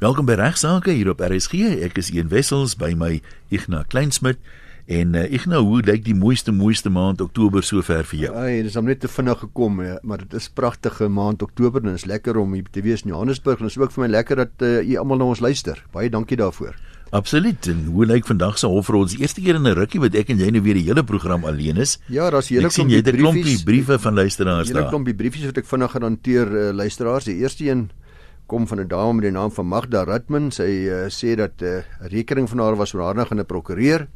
Welkom by Regsake hier op RSG. Ek is Ian Wessels by my Ignas Kleinsmid. En uh, Ignas, hoe lyk die mooiste mooiste maand Oktober sover vir jou? Ai, dit is hom net te vinnig gekom, ja, maar dit is pragtige maand Oktober en dit is lekker om hier te wees in Johannesburg en dit is ook vir my lekker dat uh, u almal na ons luister. Baie dankie daarvoor. Absoluut. En hoe lyk vandag se hof vir ons? Eerste keer in 'n rukkie wat ek en jy nou weer die hele program alleen is. Ja, daar's hele klompie briefies, briewe van luisteraars daar. Hele klompie briefies wat ek vinnig gaan hanteer uh, luisteraars. Die eerste een kom van 'n dame met die naam van Magda Ratman. Sy uh, sê dat 'n uh, rekening van haar was oorhandig aan 'n prokureur.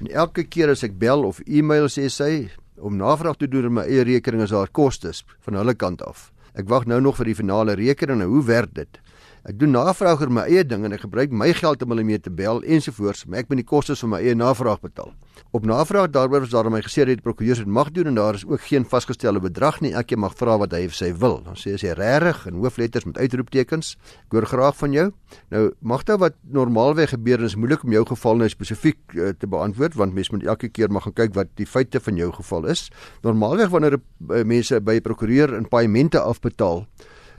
En elke keer as ek bel of e-mail sê sy om navraag te doen oor my eie rekening is haar kostes van hulle kant af. Ek wag nou nog vir die finale rekening. Nou, hoe werk dit? Ek doen navraag oor my eie ding en ek gebruik my geld om hulle mee te bel ensovoorts, maar ek moet die kostes van my eie navraag betaal. Op navraag daaroor is daar my gesê dat die prokureur dit mag doen en daar is ook geen vasgestelde bedrag nie. Elkeen mag vra wat hy of sy wil. Dan sê hy regtig in hoofletters met uitroeptekens. Ek hoor graag van jou. Nou mag dit wat normaalweg gebeur is moeilik om jou geval nou spesifiek uh, te beantwoord want mense moet elke keer mag gaan kyk wat die feite van jou geval is. Normaalweg wanneer uh, mense by 'n prokureur in paemente afbetaal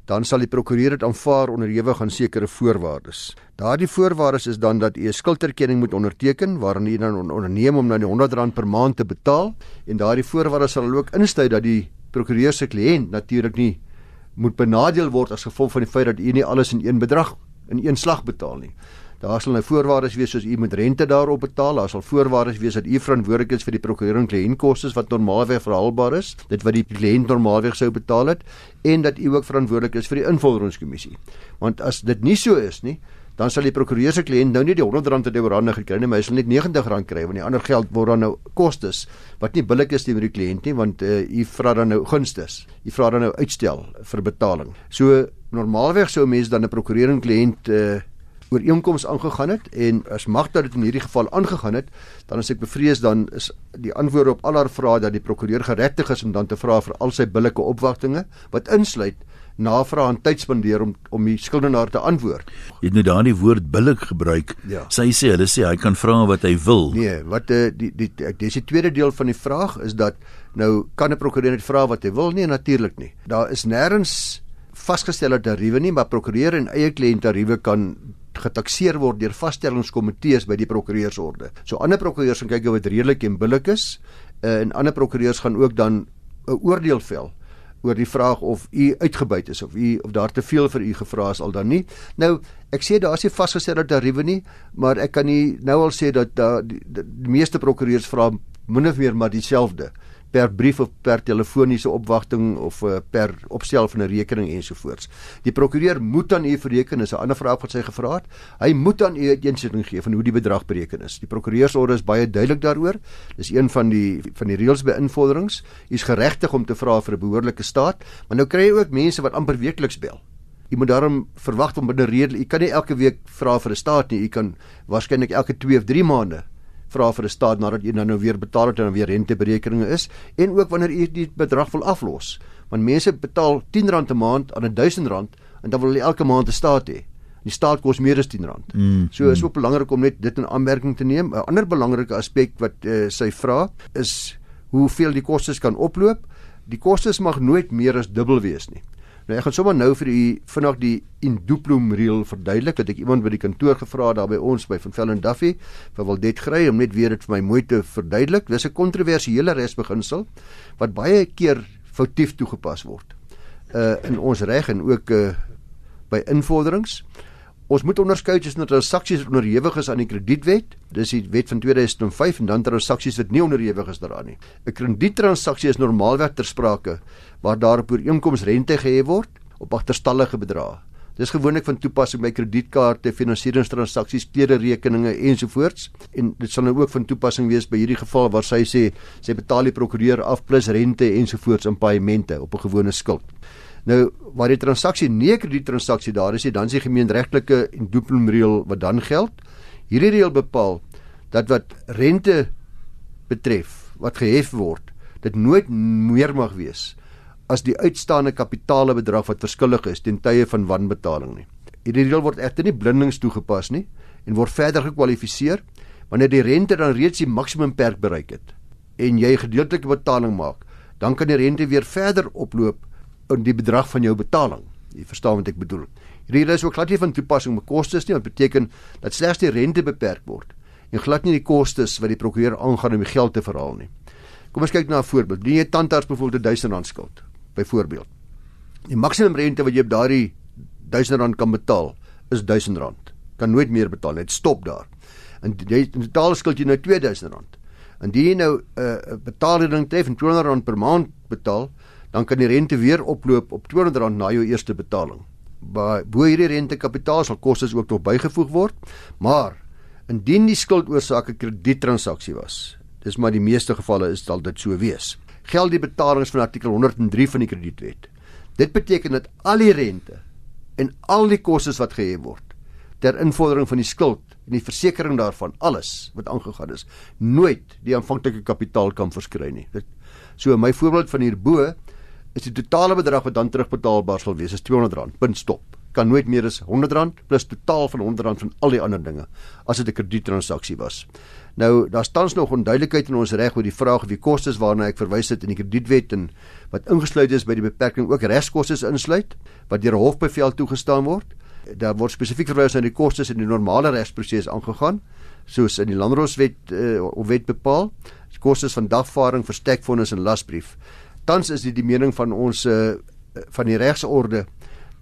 dan sal die prokureur dit aanvaar onderhewig aan sekere voorwaardes. Daardie voorwaardes is dan dat u 'n skulderkenning moet onderteken waarin u dan onderneem om nou die R100 per maand te betaal en daardie voorwaardes sal ook insluit dat die prokureur se kliënt natuurlik nie moet benadeel word as gevolg van die feit dat u nie alles in een bedrag in een slag betaal nie. Daar sal nou voorwaardes wees soos u moet rente daarop betaal. Daar sal voorwaardes wees dat u verantwoordelik is vir die prokureur en kliëntkostes wat normaalweg verhaalbaar is, dit wat die kliënt normaalweg sou betaal het en dat u ook verantwoordelik is vir die invorderingskommissie. Want as dit nie so is nie, dan sal die prokureur se kliënt nou nie die R100 te oorhandig gekry nie, maar hy sal net R90 kry want die ander geld word dan nou kostes wat nie billik is teenoor die kliënt nie want uh, u vra dan nou gunstes. U vra dan nou uitstel vir betaling. So normaalweg sou mense dan 'n prokureur en kliënt uh, ooreenkoms aangegaan het en as magter dit in hierdie geval aangegaan het, dan as ek bevrees dan is die antwoord op al haar vrae dat die prokureur geregtig is om dan te vra vir al sy billike opwagtinge wat insluit navraag en tyd spandeer om om die skuldenaar te antwoord. Jy het nou daardie woord billik gebruik. Ja. Sy sê hulle sê hy kan vra wat hy wil. Nee, wat uh, die die dis die tweede deel van die vraag is dat nou kan 'n prokureur net vra wat hy wil? Nee, natuurlik nie. Daar is nêrens vasgestelde tariewe nie, maar prokureur en eie kliënt tariewe kan getakseer word deur vaststellingskomitees by die prokureursorde. So ander prokureurs gaan kyk of dit redelik en billik is uh, en ander prokureurs gaan ook dan 'n oordeel vel oor die vraag of u uitgebuit is of u of daar te veel vir u gevra is al dan nie. Nou, ek sê daar is nie vasgestelde tariewe nie, maar ek kan nie nou al sê dat da, die, die, die meeste prokureurs vra min of meer maar dieselfde per brief of per telefoniese opwagting of uh, per opstel van 'n rekening ensovoorts. Die prokureur moet aan u bereken is 'n ander vraag wat sy gevra het. Hy moet aan u 'n insitting gee van hoe die bedrag bereken is. Die prokureursorde is baie duidelik daaroor. Dis een van die van die reëls by invorderings. U is geregtig om te vra vir 'n behoorlike staat, maar nou kry jy ook mense wat amper weekliks bel. Jy moet daarom verwag om binne reël, jy kan nie elke week vra vir 'n staat nie. Jy kan waarskynlik elke 2 of 3 maande vra vir 'n staat nadat jy dan nou weer betaal het en dan weer renteberekeninge is en ook wanneer jy die bedrag wil aflos. Want mense betaal R10 'n maand aan R1000 en dan wil hulle elke maand 'n staat hê. Die staat kos meer as R10. Mm, so is mm. ook belangrik om net dit in aanmerking te neem. 'n Ander belangrike aspek wat uh, sy vra is hoeveel die kostes kan oploop. Die kostes mag nooit meer as dubbel wees nie. Nou ek gaan sommer nou vir u vinnig die induplum reël verduidelik dat ek iemand by die kantoor gevra daar by ons by Van Velden Duffy vir wil dit kry om net weer dit vir my mooi te verduidelik. Dis 'n kontroversiële resbeginsel wat baie keer foutief toegepas word. Uh in ons reg en ook uh by invorderings. Ons moet onderskei tussen transaksies wat onderhewig is aan die kredietwet, dis die wet van 2005 en dan transaksies wat nie onderhewig is daaraan nie. 'n Krediettransaksie is normaalweg ter sprake waar daar op ooreenkoms rente gehef word op agterstallige bedrae. Dis gewoonlik van toepassing by kredietkaarte, finansieringstransaksies, klederekeninge ensovoorts. En dit sal nou ook van toepassing wees by hierdie geval waar sy sê sy betaal die prokureur af plus rente ensovoorts in paemente op 'n gewone skuld. Nou, waar die transaksie nie 'n krediettransaksie daar is nie, dan is die gemeenregtelike en dubbelreël wat dan geld. Hierdie reël bepaal dat wat rente betref, wat gehef word, dit nooit meer mag wees as die uitstaande kapitaale bedrag wat verskillig is ten tye van wanbetaling nie. Hierdie reël word egter nie blindings toegepas nie en word verder gekwalifiseer wanneer die rente dan reeds die maksimum perk bereik het en jy gedeeltelike betaling maak, dan kan die rente weer verder oploop die bedrag van jou betaling. Jy verstaan wat ek bedoel. Hierdie is ook glad nie van toepassing op kostes nie, wat beteken dat slegs die rente beperk word en glad nie die kostes wat die prokureur aangaan om die geld te verhaal nie. Kom ons kyk na 'n voorbeeld. Doen jy tandarts byvoorbeeld 1000 rand skuld? Byvoorbeeld. Die maksimum rente wat jy op daardie 1000 rand kan betaal is 1000 rand. Kan nooit meer betaal nie. Dit stop daar. En jy betaal skuld jy nou 2000 rand. Indien jy nou 'n uh, betaalrekening tref en 200 rand per maand betaal, dan kan die rente weer oploop op 200 rand na jou eerste betaling. Bo hierdie rentekapitaal sal kostes ook nog bygevoeg word, maar indien die skuld oorsaak 'n krediettransaksie was, dis maar die meeste gevalle is dit dit so wees. Geld die betalings van artikel 103 van die kredietwet. Dit beteken dat al die rente en al die kostes wat gehef word ter invordering van die skuld en die versekering daarvan alles wat aangegaan is, nooit die aanvanklike kapitaal kan verskry nie. Dit so my voorbeeld van hierbo is die totale bedrag wat dan terugbetaalbaar sal wees is R200. Punt stop. Kan nooit meer as R100 plus totaal van R100 van al die ander dinge as dit 'n krediettransaksie was. Nou daar's tans nog onduidelikheid in ons reg oor die vraag of die kostes waarna ek verwys het in die kredietwet en wat ingesluit is by die beperking ook regskoste insluit wat deur 'n hofbevel toegestaan word. Daar word spesifiek verwys na die kostes in die normale regsproses aangegaan soos in die landroswet uh, of wet bepaal. Kostes van dagvaarding, verstekvonnis en lasbrief tans is dit die mening van ons uh, van die regsorde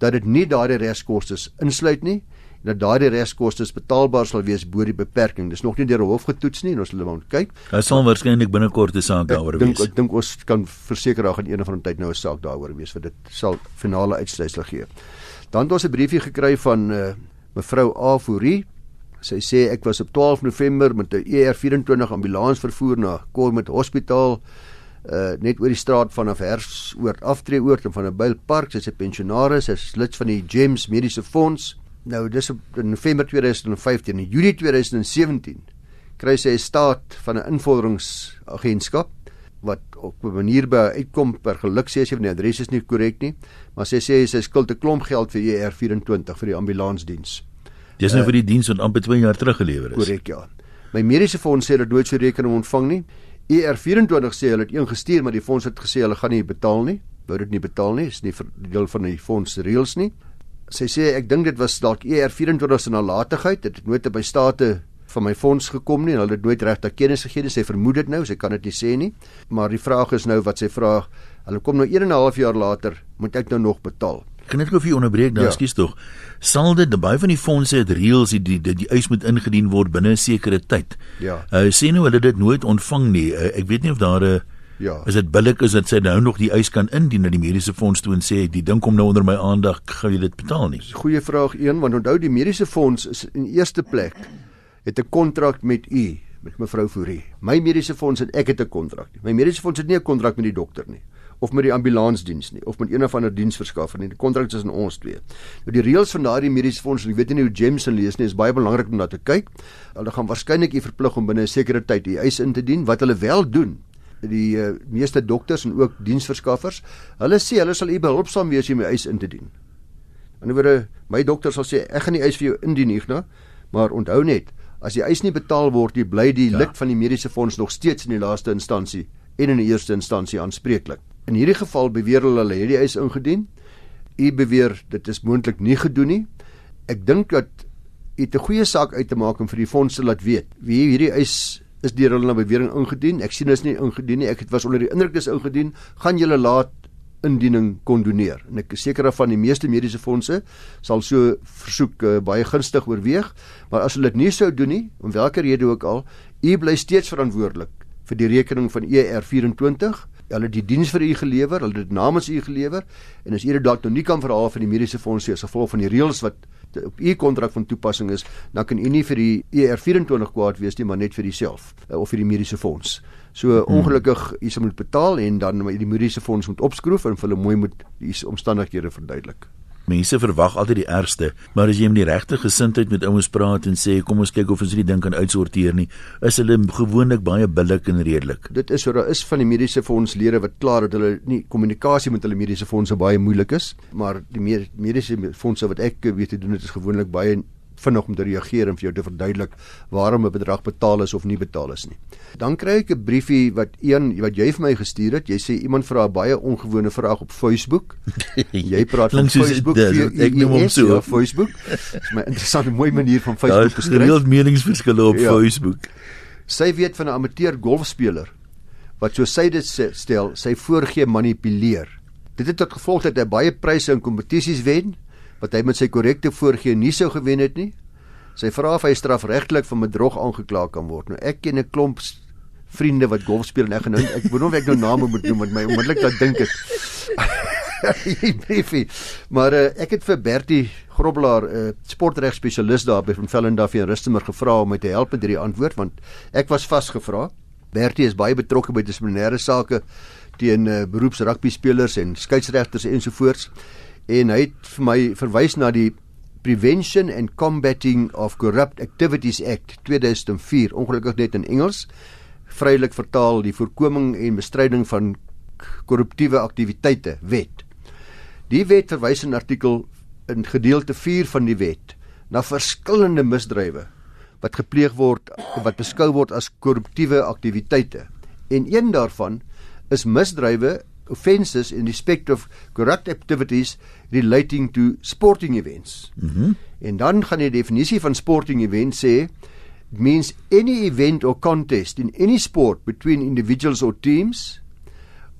dat dit nie daardie regskoste insluit nie en dat daardie regskoste betaalbaar sal wees bo die beperking. Dis nog nie deur die hof getoets nie en ons sal moet kyk. Dit sal waarskynlik binnekort 'n saak daaroor wees. Ek dink ons kan verseker daar gaan een of ander tyd nou 'n saak daaroor wees vir dit sal finale uitsluitsel gee. Dan het ons 'n briefie gekry van uh, mevrou Afourie. Sy sê ek was op 12 November met 'n ER24 ambulans vervoer na Kormet Hospitaal uh net oor die straat vanaf Hersoort aftreeoort en van 'n Bylpark, sy's 'n pensionaris, sy's lid van die Gems Mediese Fonds. Nou dis op in November 2015 en Julie 2017 kry sy 'n staat van 'n invorderingsagentskap wat op 'n manier by uitkom per geluk sê sy van die adres is nie korrek nie, maar sy sê sy skuld 'n klomp geld vir ER24 vir die ambulansdiens. Dis nou uh, vir die diens wat amper 2 jaar terug gelewer is. Korrek ja. My mediese fonds sê dat nooit so rekening ontvang nie. ER24 sê hulle het een gestuur maar die fonds het gesê hulle gaan nie betaal nie. Wou dit nie betaal nie, is nie deel van die fonds reëls nie. Sy sê ek dink dit was dalk ER24 se nalatigheid, dit het nooit by state van my fonds gekom nie en hulle het nooit regtig kennis gegee nie. Sy vermoed dit nou, sy kan dit nie sê nie. Maar die vraag is nou wat sy vra, hulle kom nou 1 en 'n half jaar later, moet ek nou nog betaal? Kan net gou vir onderbreek, nou ja. skus tog. Sal dit baie van die fondse het reëls die die, die die eis moet ingedien word binne 'n sekere tyd. Ja. Uh sê nou hulle dit nooit ontvang nie. Uh, ek weet nie of daar 'n uh, Ja. Is dit billik is dit sê nou nog die eis kan indien na die mediese fonds toe en sê die ding kom nou onder my aandag, gaan jy dit betaal nie? Goeie vraag 1 want onthou die mediese fonds is in eerste plek het 'n kontrak met u met mevrou Fourie. My mediese fonds het ek het 'n kontrak. My mediese fonds het nie 'n kontrak met die dokter nie of met die ambulansdiens nie of met een of ander diensverskaffer nie. Die kontrak is tussen ons twee. Nou die reëls van daardie mediese fonds, ek weet nie hoe James en lees nie, is baie belangrik om na te kyk. Hulle gaan waarskynlik u verplig om binne 'n sekere tyd u eis in te dien. Wat hulle wel doen, die uh, meeste dokters en ook diensverskaffers, hulle sê hulle sal u behulpsaam wees om u eis in te dien. In 'n woorde, my dokter sal sê ek gaan die eis vir jou indien, Ignas, maar onthou net, as die eis nie betaal word nie, bly die ja. lid van die mediese fonds nog steeds in die laaste instansie en in die eerste instansie aanspreeklik. In hierdie geval beweer hulle hulle het die eis ingedien. U beweer dit is moontlik nie gedoen nie. Ek dink dat u 'n goeie saak uit te maak om vir die fondse laat weet wie hierdie eis is deur hulle na bewering ingedien. Ek sien dit is nie ingedien nie. Ek het was onder die indruk dis ingedien. Gaan julle laat indiening kondoneer. En ek is seker van die meeste mediese fondse sal so versoek uh, baie gunstig oorweeg, maar as hulle dit nie sou doen nie, om watter rede ook al, u bly steeds verantwoordelik vir die rekening van ER24 hulle die diens vir u gelewer, hulle het namens u gelewer en as u dit dalk nou nie kan verhaal van die mediese fonds as gevolg van die reëls wat op u kontrak van toepassing is, dan kan u nie vir die ER24 kwaad wees nie, maar net vir uself eh, of vir die mediese fonds. So hmm. ongelukkig u se moet betaal en dan die mediese fonds moet opskroef en vir hulle mooi moet die omstandighede verduidelik. Mense verwag altyd die ergste, maar as jy met die regte gesindheid met ouens praat en sê kom ons kyk of ons hierdie ding kan uitsorteer nie, is hulle gewoonlik baie billik en redelik. Dit is so daar is van die mediese fondslede wat klaar dat hulle nie kommunikasie met hulle mediese fondse baie moeilik is, maar die mediese fondse wat ek weet te doen dit is gewoonlik baie vinnig om te reageer en vir jou te verduidelik waarom 'n bedrag betaal is of nie betaal is nie. Dan kry ek 'n briefie wat een wat jy vir my gestuur het. Jy sê iemand vra 'n baie ongewone vraag op Facebook. jy praat van Facebook, ek noem hom so ja, op Facebook. Dis 'n interessante mooi manier van Facebook te skryf. Is meningsverskille op ja. Facebook. Sy weet van 'n amateur golfspeler wat so sy dit stel, sy voorgee manipuleer. Dit het tot gevolg dat hy baie pryse in kompetisies wen wat hy met sy korrekte voorgee nie sou gewen het nie. Sy vra of hy strafregtelik van bedrog aangekla kan word. Nou ek ken 'n klomp vriende wat golf speel en ek genoem ek weet nie of ek nou name moet noem met my onmiddellik laat dink het. briefie. Maar uh, ek het vir Bertie Grobbelaar, 'n uh, sportreg spesialis daar by van Velendorf in Rustenburg gevra om my te help met hierdie antwoord want ek was vasgevra. Bertie is baie betrokke by dissiplinêre sake teen uh, beroeps rugby spelers en skeieregters ensovoorts en hy het vir my verwys na die Prevention and Combating of Corrupt Activities Act 2004 ongelukkig net in Engels. Vrylik vertaal die voorkoming en bestryding van korruptiewe aktiwiteite wet. Die wet verwys in artikel in gedeelte 4 van die wet na verskillende misdrywe wat gepleeg word wat beskou word as korruptiewe aktiwiteite. En een daarvan is misdrywe offences in respect of corrupt activities relating to sporting events. Mhm. Mm en dan gaan die definisie van sporting event sê means any event or contest in any sport between individuals or teams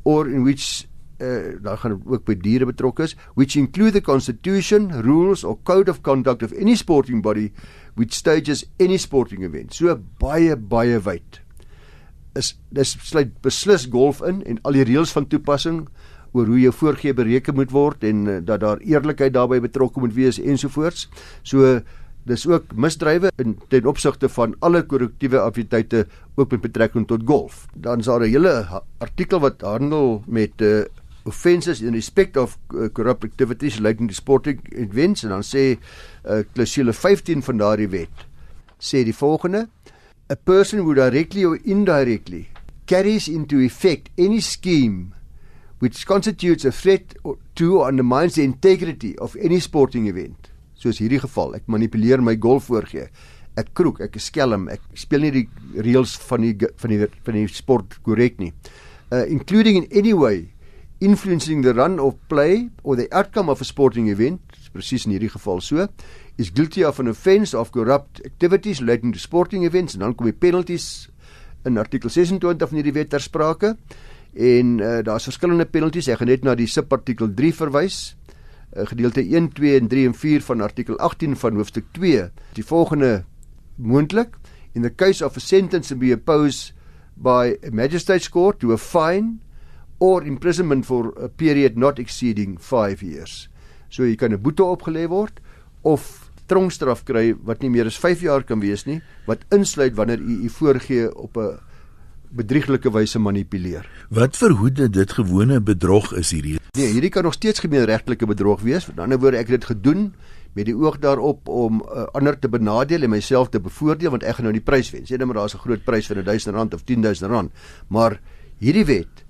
or in which uh daar gaan ook by diere betrokke is which include the constitution, rules or code of conduct of any sporting body which stages any sporting event. So baie baie wyd is dis sluit beslis golf in en al die reëls van toepassing oor hoe jou voorgee bereken moet word en uh, dat daar eerlikheid daarbey betrokke moet wees ensovoorts. So dis ook misdrywe in ten opsigte van alle korrektiewe aktiwiteite ook met betrekking tot golf. Dan is daar 'n hele artikel wat handel met uh, offences in respect of uh, corrupt activities relating to sporting events en dan sê uh, klousule 15 van daardie wet sê die volgende a person who directly or indirectly carries into effect any scheme which constitutes a threat to or undermines the integrity of any sporting event. Soos hierdie geval ek manipuleer my golf voorgee ek kroek ek is skelm ek speel nie die reëls van die van die van die sport korrek nie. Uh, including in any way influencing the run of play or the outcome of a sporting event presies in hierdie geval so is guilty of an offence of corrupt activities relating to sporting events en dan kom die penalties in artikel 26 van hierdie wet ter sprake. En uh, daar's verskillende penalties. Ek gaan net na die subartikel 3 verwys. Uh, gedeelte 1 2 en 3 en 4 van artikel 18 van hoofstuk 2 die volgende moontlik in the case of a sentence to be opposed by a magistrate's court to a fine or imprisonment for a period not exceeding 5 years. So jy kan 'n boete opgelê word of tronkstraf kry wat nie meer as 5 jaar kan wees nie wat insluit wanneer u u voorgee op 'n bedrieglike wyse manipuleer. Wat verhoed dit gewone bedrog is hierdie? Nee, hierdie kan nog steeds gemeenregtelike bedrog wees. Met ander woorde, ek het dit gedoen met die oog daarop om uh, ander te benadeel en myself te bevoordeel want ek gaan nou die prys wen. Sê net maar daar's 'n groot prys van R1000 of R10000. Maar hierdie wet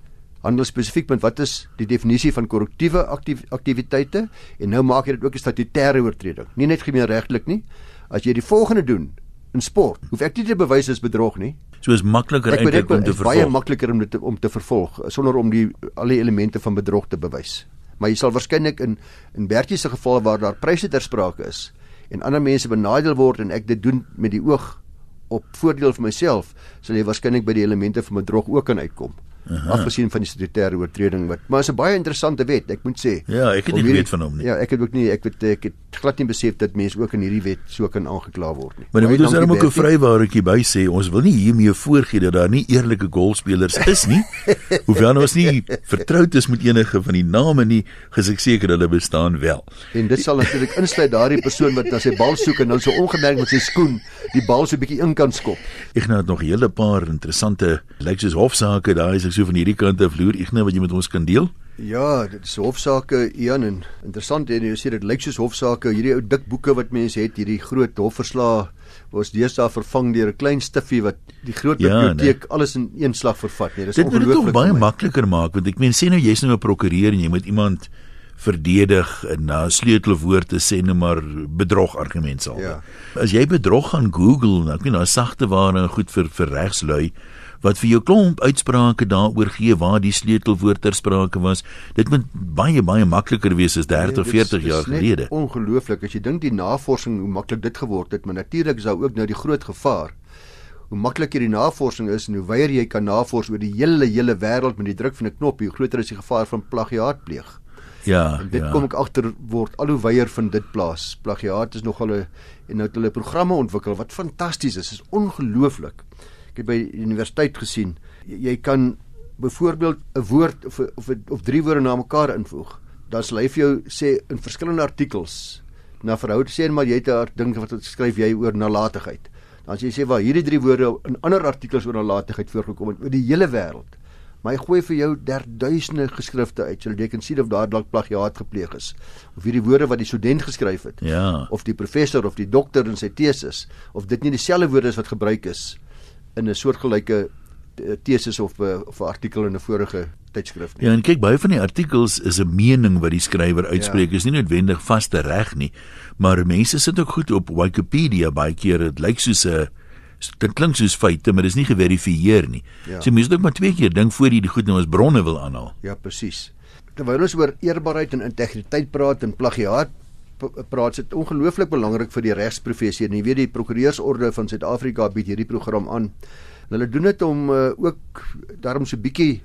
handel spesifiek met wat is die definisie van korruktiewe aktiv aktiwiteite en nou maak jy dit ook 'n statutêre oortreding. Nie net gemeenregtelik nie. As jy die volgende doen in sport, hoef ek nie te bewys as bedrog nie. So is makliker eintlik om te vervolg. Baie makliker om dit om te vervolg sonder om die al die elemente van bedrog te bewys. Maar jy sal waarskynlik in in Bertie se geval waar daar pryse ter sprake is en ander mense benadeel word en ek dit doen met die oog op voordeel vir myself, sal jy waarskynlik by die elemente van bedrog ook kan uitkom afgesien van die statutêre oortreding wat maar is 'n baie interessante wet ek moet sê. Ja ek het nie weet van hom nie. Ja ek het ook nie ek weet ek het glad nie besef dat mense ook in hierdie wet so kan aangekla word nie. Maar dan moet ons dan ook 'n vrywaaretjie by sê ons wil nie hiermee voorgee dat daar nie eerlike golfspelers is nie. Hoewel ons nie vertroud is met enige van die name nie gesê seker hulle bestaan wel. En dit sal natuurlik insluit daardie persoon wat na sy bal soek en dan so ongemerk met sy skoen die bal so 'n bietjie in kan skop. Ek nou het nog 'n hele paar interessante lyk soos hofsaake daar is so van hierdie kant af vloer Igne wat jy met ons kan deel? Ja, dit is hofsaake Ian en interessant en jy sê dit lyk soos hofsaake hierdie ou dik boeke wat mense het hierdie groot hofverslae was deesdae vervang deur 'n klein stiffie wat die groot ja, biblioteek nee. alles in een slag vervat nee dis ongelooflik dit moet dit baie makliker maak want ek meen sê nou jy's nou 'n prokureur en jy moet iemand verdedig na sleutelwoord te sê net maar bedrog argument sal. Ja. As jy bedrog gaan Google, nou ek weet nou sagte ware en goed vir vir regslui wat vir jou klomp uitsprake daaroor gee waar die sleutelwoord ter sprake was. Dit moet baie baie makliker wees as 30 of 40 jaar gelede. Ongelooflik as jy dink die navorsing hoe maklik dit geword het, maar natuurlik is daar ook nou die groot gevaar hoe makliker die navorsing is en hoe wyer jy kan navors oor die hele hele wêreld met die druk van 'n knop, hoe groter is die gevaar van plagiaat pleeg. Ja, en dit ja. kom ek agter word al hoe wyer van dit plaas. Plagiaat is nogal 'n en nou het hulle programme ontwikkel wat fantasties is. Dit is ongelooflik. Ek het by die universiteit gesien, jy, kan byvoorbeeld 'n woord of of of drie woorde na mekaar invoeg. Dan sal hy vir jou sê in verskillende artikels na verhoud sê maar jy het 'n ding wat skryf jy oor nalatigheid dan as jy sê waar hierdie drie woorde in ander artikels oor nalatigheid voorgekom het oor die hele wêreld. Maar hy gooi vir jou derduisende geskrifte uit sodat jy kan sien of daar dalk plagiaat gepleeg is. Of hierdie woorde wat die student geskryf het. Ja. Of die professor of die dokter in sy teses of dit nie dieselfde woorde is wat gebruik is in 'n soortgelyke eh, teses of eh, of 'n artikel in 'n vorige tydskrif nie. Ja, en kyk baie van die artikels is 'n mening wat die skrywer uitspreek, ja. is nie noodwendig vaste reg nie, maar mense sit ook goed op Wikipedia baie keer dit lyk soos 'n dit klink soos feite, maar dit is nie geverifieer nie. Ja. So mense moet ook maar twee keer dink voor jy die goed nou as bronne wil aanhaal. Ja, presies. Terwyl ons oor eerbaarheid en integriteit praat en plagiaat praat dit ongelooflik belangrik vir die regsprofessie. Jy weet die prokureursorde van Suid-Afrika bied hierdie program aan. Hulle doen dit om uh, ook daarom so bietjie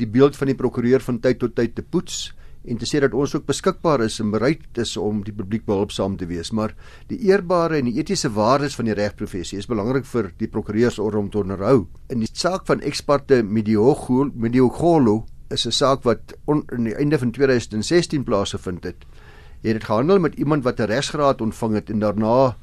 die beeld van die prokureur van tyd tot tyd te poets en te sê dat ons ook beskikbaar is en bereid is om die publiek behulpsaam te wees maar die eerbare en die etiese waardes van die regprofessie is belangrik vir die prokureursorde om te onderhou in die saak van eksperte Mediogolo Mediogolo is 'n saak wat on, in die einde van 2016 plaasgevind het het dit gehandel met iemand wat 'n regsgraad ontvang het en daarna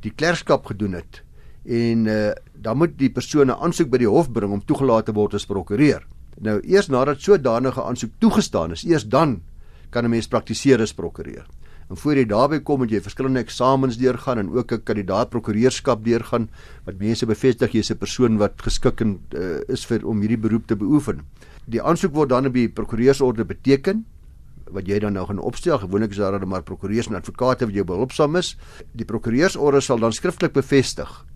die klerkskap gedoen het en uh, dan moet die persoon 'n aansoek by die hof bring om toegelaat te word as prokureur Nou eers nadat sodanige aansoek toegestaan is, eers dan kan 'n mens praktiseer as prokureur. En voor jy daarby kom, moet jy verskillende eksamens deurgaan en ook 'n kandidaat prokureurskap deurgaan wat mense bevestig jy's 'n persoon wat geskik en uh, is vir om hierdie beroep te beoefen. Die aansoek word dan op die prokureursorde beteken wat jy dan nou gaan opstel. Gewoonlik is daar dan maar prokureurs en advokate wat jou behulpsaam is. Die prokureursorde sal dan skriftelik bevestig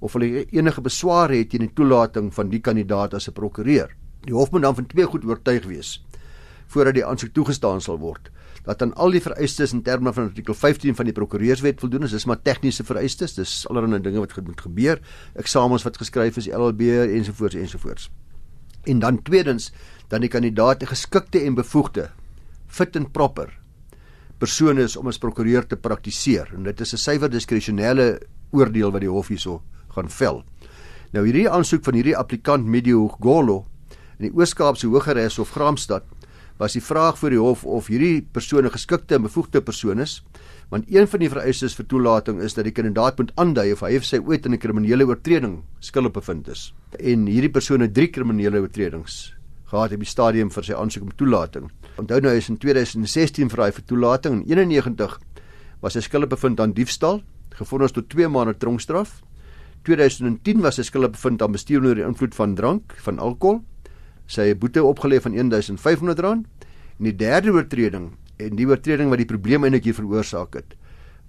of hulle enige besware het teen die toelating van die kandidaat as 'n prokureur. Die hof moet dan van twee goed oortuig wees voordat die aansoek toegestaan sal word. Dat aan al die vereistes in terme van artikel 15 van die prokureurswet voldoen is, dis maar tegniese vereistes, dis allerlei dinge wat moet gebeur, eksamens wat geskryf is, LLB ensovoorts ensovoorts. En dan tweedens, dan die kandidaat 'n geskikte en bevoegde fit and proper persoon is om as prokureur te praktiseer. En dit is 'n suiwer diskresionele oordeel wat die hof hierso gaan vel. Nou hierdie aansoek van hierdie applikant Medio Golo in die Oos-Kaapse Hogeres of Graamsstad was die vraag vir die hof of hierdie persoon 'n geskikte en bevoegde persoon is want een van die vereistes vir toelating is dat die kandidaat moet aandui of hy of sy ooit in 'n kriminele oortreding skuldig bevind is. En hierdie persoon het drie kriminele oortredings gehad op die stadium vir sy aansoek om toelating onthou nou is in 2016 vra hy vir toelating en 91 was hy skuldig bevind aan diefstal gevonnis tot 2 maande tronkstraf 2010 was hy skuldig bevind aan bestuur onder die invloed van drank van alkohol sy boete opgelê van R1500 en die derde oortreding en die oortreding wat die probleem eintlik hier veroorsaak het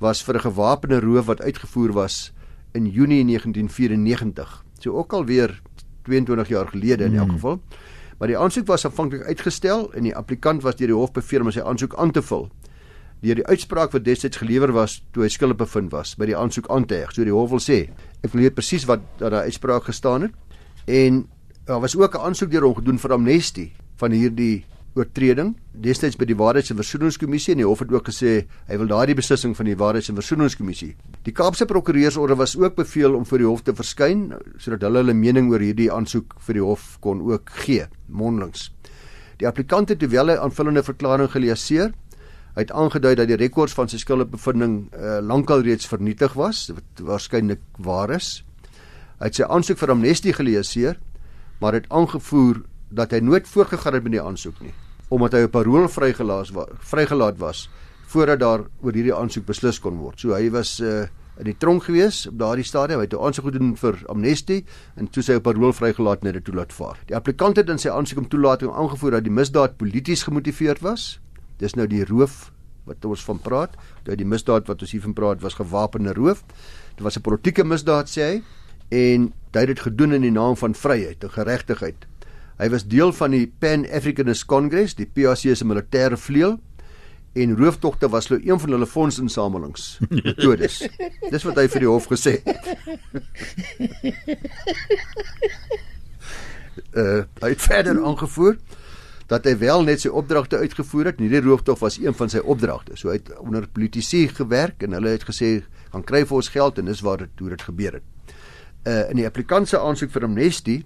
was vir 'n gewapende roof wat uitgevoer was in Junie 1994. So ook al weer 22 jaar gelede in elk hmm. geval. Maar die aansoek was aanvanklik uitgestel en die applikant was deur die hof beveel om sy aansoek aan te vul. Deur die uitspraak wat destyds gelewer was toe hy skuldig bevind was by die aansoek aan te heg. So die hof wil sê, ek wil weet presies wat daar uitspraak gestaan het en Daar was ook 'n aansoek deur hom gedoen vir amnestie van hierdie oortreding destyds by die Waarheids- en Versoeningskommissie en die hof het ook gesê hy wil daardie beslissing van die Waarheids- en Versoeningskommissie. Die Kaapse Prokureursorde was ook beveel om voor die hof te verskyn sodat hulle hulle mening oor hierdie aansoek vir die hof kon ook gee mondelings. Die applikant het terwyl hy aanvullende verklaring geleaseer, hy het aangedui dat die rekords van sy skuldbevinding uh, lankal reeds vernietig was, wat waarskynlik waar is. Hy het sy aansoek vir amnestie geleaseer maar het aangevoer dat hy nooit voorgegaan het met die aansoek nie omdat hy op parol vrygelaat was vrygelaat was voordat daar oor hierdie aansoek beslis kon word. So hy was uh, in die tronk gewees op daardie stadium. Hy het 'n aansoek gedoen vir amnestie en toe sy op parol vrygelaat net toe laat vaar. Die applikant het in sy aansoek om toelating aangevoer dat die misdaad polities gemotiveerd was. Dis nou die roof wat ons van praat. Dat die misdaad wat ons hier van praat was gewapende roof. Dit was 'n politieke misdaad sê hy en hy het dit gedoen in die naam van vryheid en geregtigheid. Hy was deel van die Pan Africanist Congress, die PAC se militêre vleuel en rooftogte was nou een van hulle fondsinsamelings metodes. Dis wat hy vir die hof gesê het. uh, hy het verder aangevoer dat hy wel net sy opdragte uitgevoer het. Hierdie rooftog was een van sy opdragte. So hy het onder politici gewerk en hulle het gesê gaan kry vir ons geld en dis waar dit hoe dit gebeur het. Uh in die applikant se aansoek vir amnestie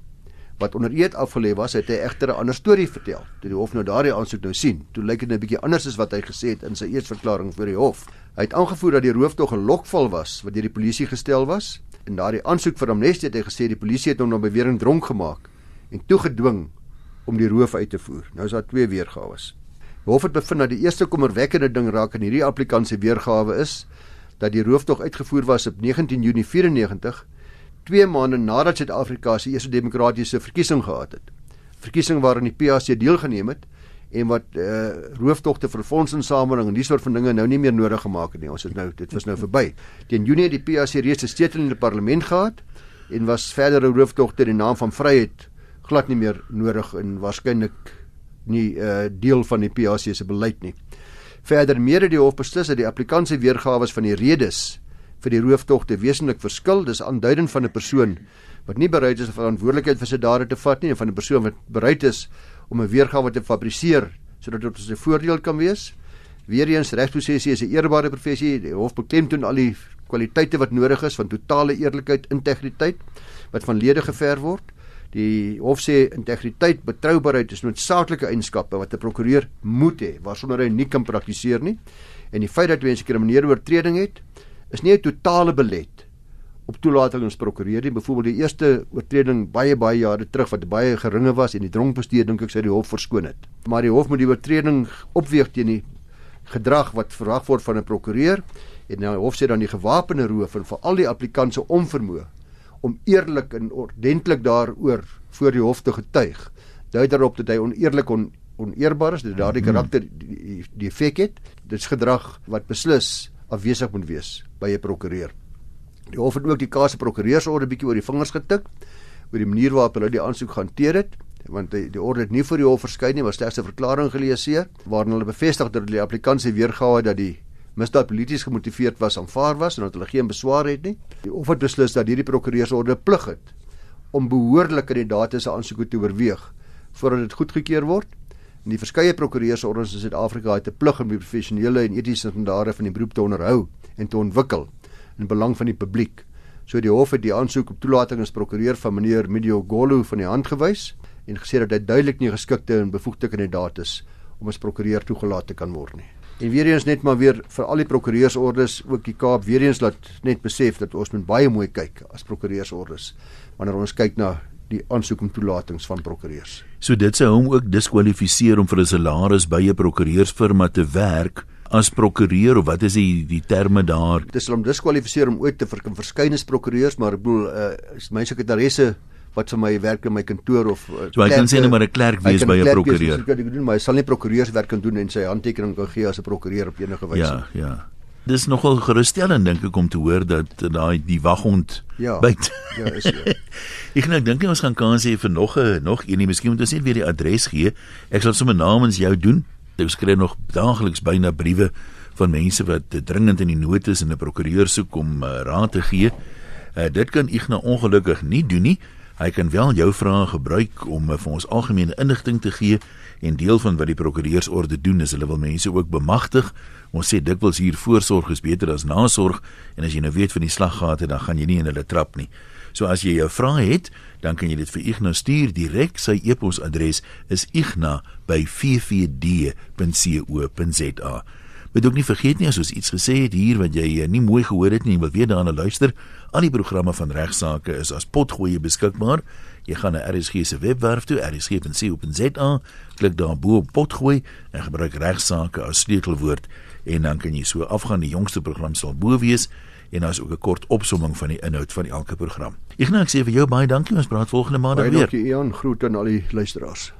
wat onder eed afgelê was, het hy egter 'n ander storie vertel. Toe die hof nou daardie aansoek nou sien, toe lyk dit 'n bietjie anders as wat hy gesê het in sy eerste verklaring voor die hof. Hy het aangevoer dat die rooftog 'n lokval was wat deur die polisie gestel was. In daardie aansoek vir amnestie het hy gesê die polisie het hom na bewering dronk gemaak en toegedwing om die roof uit te voer. Nou is daar twee weergawe. Die hof het bevind dat die eerste kommerwekkende ding raak in hierdie applikant se weergawe is dat die rooftog uitgevoer was op 19 Junie 94, 2 maande nadat Suid-Afrika se eerste demokratiese verkiesing gehad het. Verkiesing waarin die PAC deelgeneem het en wat uh, rooftogte vir fondsinsameling en die soort van dinge nou nie meer nodig gemaak het nie. Ons het nou dit was nou verby. Teen Junie het die PAC reeds 'n stetel in die parlement gehad en was verdere rooftogte in die naam van vryheid glad nie meer nodig en waarskynlik nie uh, deel van die PAC se beleid nie. Verder meer het die hof beslis dat die applikant se weergawe van die redes vir die rooftogte wesentlik verskil. Dis aanduidend van 'n persoon wat nie bereid is om verantwoordelikheid vir sy dade te vat nie en van 'n persoon wat bereid is om 'n weergawe te fabriseer sodat dit op sy voordeel kan wees. Weereens regsprosesie is 'n eerbare professie. Die hof beklemtoon al die kwaliteite wat nodig is van totale eerlikheid, integriteit wat van lede geverf word. Die hof sê integriteit, betroubaarheid is noodsaaklike eienskappe wat 'n prokureur moet hê, waarsonder hy nie kan praktiseer nie. En die feit dat 'n kriminele oortreding het, is nie 'n totale belet op toelating as prokureur nie. Byvoorbeeld die eerste oortreding baie baie jare terug wat baie geringe was en die dronkbestuur dink ek sê die hof verskoon het. Maar die hof moet die oortreding opweeg teen die gedrag wat verwag word van 'n prokureur en nou hof sê dan die gewapende roof en veral die applikant se onvermoë om eerlik en ordentlik daaroor voor die hof te getuig. Dui daarop dat hy oneerlik on, oneerbaar is, dat daardie mhm. karakter die, die effek het. Dit is gedrag wat beslis afwesig moet wees by 'n prokureur. Die hof het ook die kaas se prokureursorde bietjie oor die vingers getik oor die manier waarop hulle die aansoek gehanteer het want die, die orde het nie vir die hof verskyn nie maar slegs 'n verklaring gelees hier waarin hulle bevestig dat die applikant se weergawe dat die misdaad polities gemotiveerd was aanvaar was en dat hulle geen beswaar het nie. Die hof het beslis dat hierdie prokureursorde plig het om behoorlik kandidate se aansoeke te oorweeg voordat dit goedgekeur word. En die verskeie prokureursorders in Suid-Afrika het 'n plig om die professionele en etiese standaarde van die beroep te onderhou en te ontwikkel in belang van die publiek. So die hof het die aansoek op toelating as prokureur van meneer Medio Golu van die hand gewys en gesê dat hy duidelik nie geskikte en bevoegde kandidaat is om as prokureur toegelaat te kan word nie. En weer eens net maar weer vir al die prokureursordes ook die Kaap weer eens laat net besef dat ons moet baie mooi kyk as prokureursordes wanneer ons kyk na die aansoek om toelatings van prokureurs. So dit sou hom ook diskwalifiseer om vir 'n salaris by 'n prokureursfirma te werk as prokureur of wat is die die terme daar? Dit sal hom diskwalifiseer om ooit te vir verskeie prokureurs, maar ek bedoel uh, my sekretaresse wat vir my werk in my kantoor of uh, so hy kan sê net maar 'n klerk wees by 'n prokureur. Ek kan doen, maar hy sal nie prokureurswerk kan doen en sy handtekening kan gee as 'n prokureur op enige wyse. Ja, ja. Dis nogal gerusstellend dink ek om te hoor dat daai die waghond ja, byt. Ja, is ja. ek nou dink ons gaan kans hê vir nog 'n nog een, miskien moet ons net weer die adres gee. Ek sal sommer namens jou doen. Ek skryf nog daagliks byna briewe van mense wat dringend in die nood is en 'n prokureur soek om uh, raad te gee. Uh, dit kan ek nou ongelukkig nie doen nie. Hy kan wel jou vrae gebruik om uh, vir ons algemene inligting te gee en deel van wat die prokureursorde doen is hulle wil mense ook bemagtig. Ons sê dikwels hier voorsorg is beter as nasorg en as jy nou weet van die slaggate dan gaan jy nie in hulle trap nie. So as jy 'n vraag het, dan kan jy dit vir Ignas stuur direk. Sy e-posadres is igna@ffd.co.za. Moet ook nie vergeet nie as ons iets gesê het hier wat jy eh, nie mooi gehoor het nie en wil weer daarna luister, al die programme van regsaake is as potgoeie beskikbaar. Jy gaan na RSG se webwerf toe, rsg.co.za, klik daar bo op potgooi en gebruik regsaake as sleutelwoord en dan kan jy so afgaan die jongste program sal bo wees en daar is ook 'n kort opsomming van die inhoud van elke program. Nou ek sê vir jou baie dankie, ons praat volgende maand weer. Baie dankie Ian, groete aan al die luisteraars.